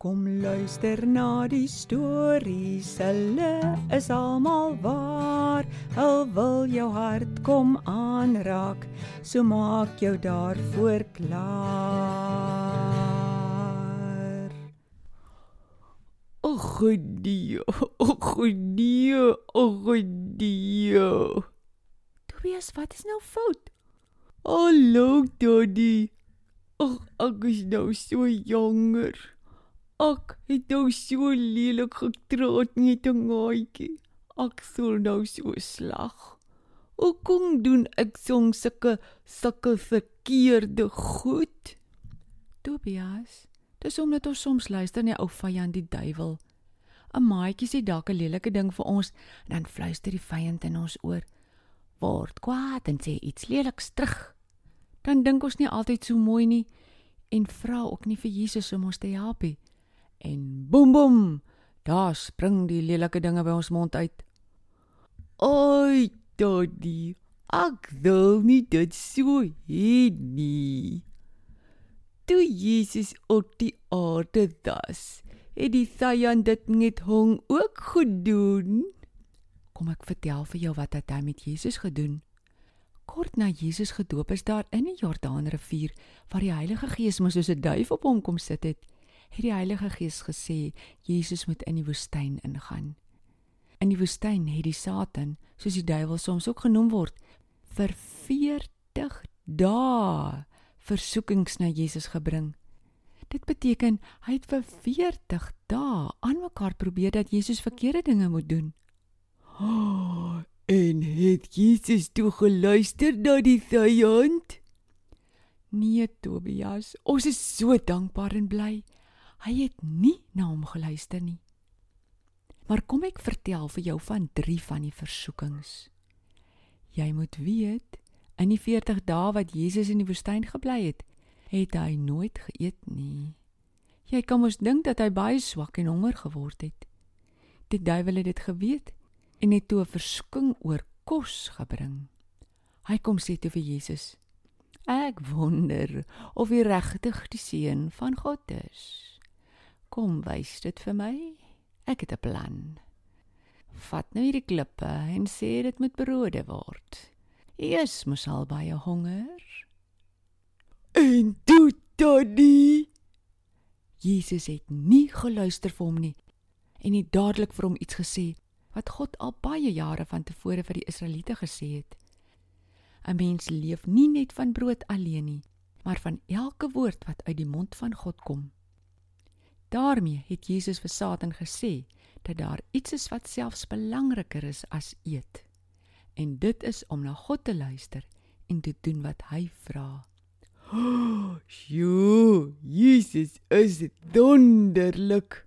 Kom luister na die stories, hulle is almal waar. Al wil jou hart kom aanraak, so maak jou daarvoor klaar. O goeie, o goeie, o goeie. Tobias, wat is nou fout? Hallo, Daddy. Ag, ek is nou so jonger. Ek het nou so lelik getroot met 'n gaatjie. Ek sou nou so slag. Hoe kom doen ek soms sulke sulke verkeerde goed? Tobias, dis omdat ons soms luister na ou vyand die duiwel. 'n Maatjie sê dalk 'n lelike ding vir ons, dan fluister die vyand in ons oor. Word kwaad en sê iets leliks terug. Dan dink ons nie altyd so mooi nie en vra ook nie vir Jesus om ons te help nie en boem boem, daar spring die lelike dinge by ons mond uit. Oi, Daddy, ek wil nie dit so hê nie. Toe Jesus op die aarde was, het die vyand dit net hom ook gedoen. Kom ek vertel vir jou wat het hy met Jesus gedoen? Kort na Jesus gedoop is daar in die Jordaanrivier waar die Heilige Gees mos soos 'n duif op hom kom sit het het die Heilige Gees gesê Jesus moet in die woestyn ingaan. In die woestyn het die Satan, soos die duiwel soms ook genoem word, vir 40 dae versoekings na Jesus gebring. Dit beteken hy het vir 40 dae aan mekaar probeer dat Jesus verkeerde dinge moet doen. Oh, en het Jesus toe geluister na die vyand? Nee, Tobias, ons is so dankbaar en bly. Hy het nie na hom geluister nie. Maar kom ek vertel vir jou van 3 van die versoekings. Jy moet weet, in die 40 dae wat Jesus in die woestyn gebly het, het hy nooit geëet nie. Jy kan mos dink dat hy baie swak en honger geword het. Die duiwel het dit geweet en het toe 'n versoeking oor kos gebring. Hy kom sê toe vir Jesus: "Ek wonder of jy regtig die seun van God is." Kom wys dit vir my. Ek het 'n plan. Vat nou hierdie klippe en sê dit moet brode word. Eers moet al baie honger. En toe Daddy. Jesus het nie geluister vir hom nie en het dadelik vir hom iets gesê wat God al baie jare van tevore vir die Israeliete gesê het. 'n Mens leef nie net van brood alleen nie, maar van elke woord wat uit die mond van God kom. Daarmee het Jesus vir Satan gesê dat daar iets is wat selfs belangriker is as eet. En dit is om na God te luister en te doen wat hy vra. Oh, sjoe, Jesus is wonderlik.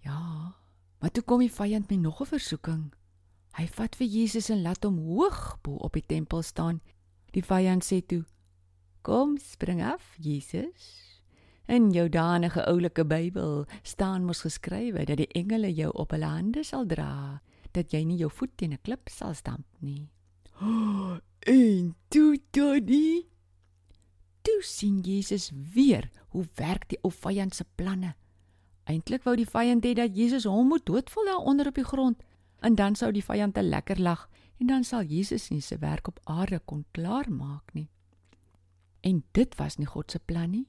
Ja, maar toe kom die vyand met nog 'n versoeking. Hy vat vir Jesus en laat hom hoog bo op die tempel staan. Die vyand sê toe: "Kom, spring af, Jesus." In jou danige oulike Bybel staan mos geskrywe dat die engele jou op hulle hande sal dra, dat jy nie jou voet teen 'n klip sal stamp nie. Oh, en toe Daddy, toe sien Jesus weer hoe werk die ou vyand se planne. Eintlik wou die vyand hê dat Jesus hom moet doodval daar onder op die grond en dan sou die vyand te lekker lag en dan sal Jesus nie sy werk op aarde kon klaarmaak nie. En dit was nie God se plan nie.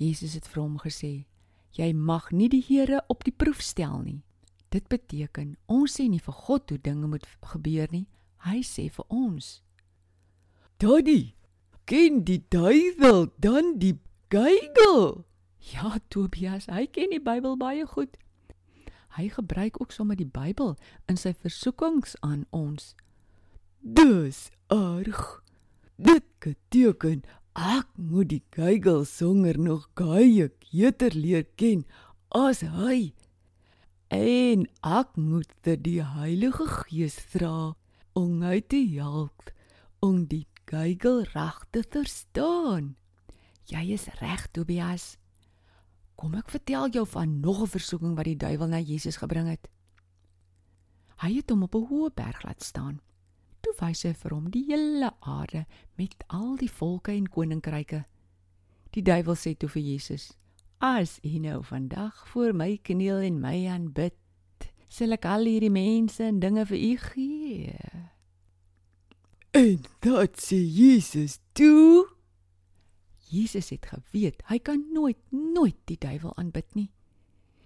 Jesus het vir hom gesê: "Jy mag nie die Here op die proef stel nie." Dit beteken ons sê nie vir God hoe dinge moet gebeur nie. Hy sê vir ons: "Daddy, ken die duiwel dan die Bybel?" Ja, Tobias, hy ken die Bybel baie goed. Hy gebruik ook sommer die Bybel in sy versoekings aan ons. Dis erg. Dit beteken Ek moet die Geigel songer nog gaie keter leer ken as hy. En ek moet die Heilige Gees vra om my te help om die Geigel reg te verstaan. Jy is reg, Tobias. Kom ek vertel jou van nog 'n versoeking wat die duiwel na Jesus gebring het. Hy het hom op 'n hoë berg laat staan Toe wys hy vir hom die hele aarde met al die volke en koninkryke. Die duiwel sê toe vir Jesus: As u nou vandag voor my kniel en my aanbid, sal ek al hierdie mense en dinge vir u gee. En dat sê Jesus toe. Jesus het geweet hy kan nooit nooit die duiwel aanbid nie.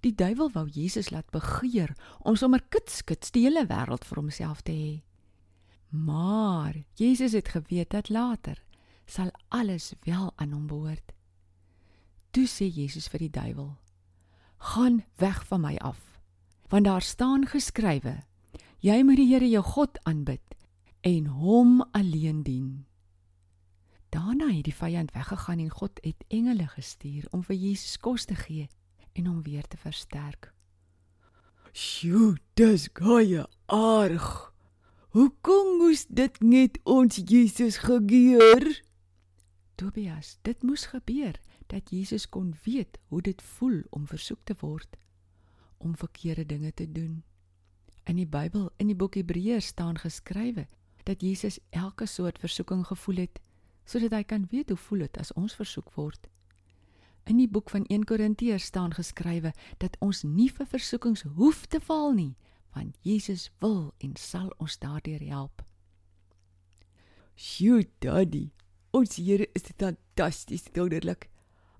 Die duiwel wou Jesus laat begeer om sommer kitskits die hele wêreld vir homself te hê. Maar Jesus het geweet dat later sal alles wel aan hom behoort. Toe sê Jesus vir die duiwel: "Gaan weg van my af, want daar staan geskrywe: Jy moet die Here jou God aanbid en hom alleen dien." Daarna het die vyand weggegaan en God het engele gestuur om vir Jesus kos te gee en hom weer te versterk. "Sjoe, dis gaie aardig." Hoe kom moes dit net ons Jesus gebeur? Tobias, dit moes gebeur dat Jesus kon weet hoe dit voel om versoek te word om verkeerde dinge te doen. In die Bybel, in die boek Hebreërs staan geskrywe dat Jesus elke soort versoeking gevoel het sodat hy kan weet hoe voel dit as ons versoek word. In die boek van 1 Korintiërs staan geskrywe dat ons nie vir versoekings hoef te val nie, want Jesus wil en sal ons daardeur help. Sjoe, Daddy. Ons Here is fantasties wonderlik.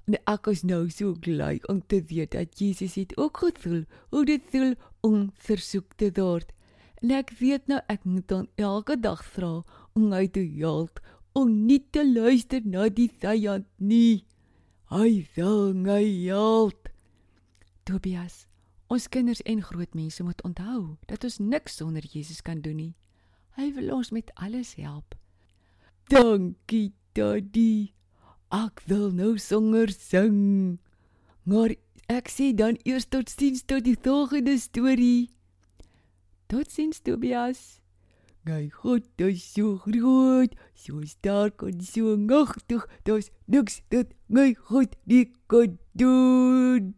En ek is nou so bly om te weet dat Jesus het ook gevoel hoe dit voel om versoek te word. En ek weet nou ek moet dan elke dag vra om hy te help om nie te luister na die vyand nie. Hy wil my help. Tobias, Ons kinders en groot mense moet onthou dat ons niks sonder Jesus kan doen nie. Hy wil ons met alles help. Dankie, Daddy. Ek wil nou sanger sing. Maar ek sê dan eers tot sins tot die volgende storie. Tot sins, Tobias. Gai God, dis so groot, so sterk en so magtig. Dis niks dat my God nie kan doen.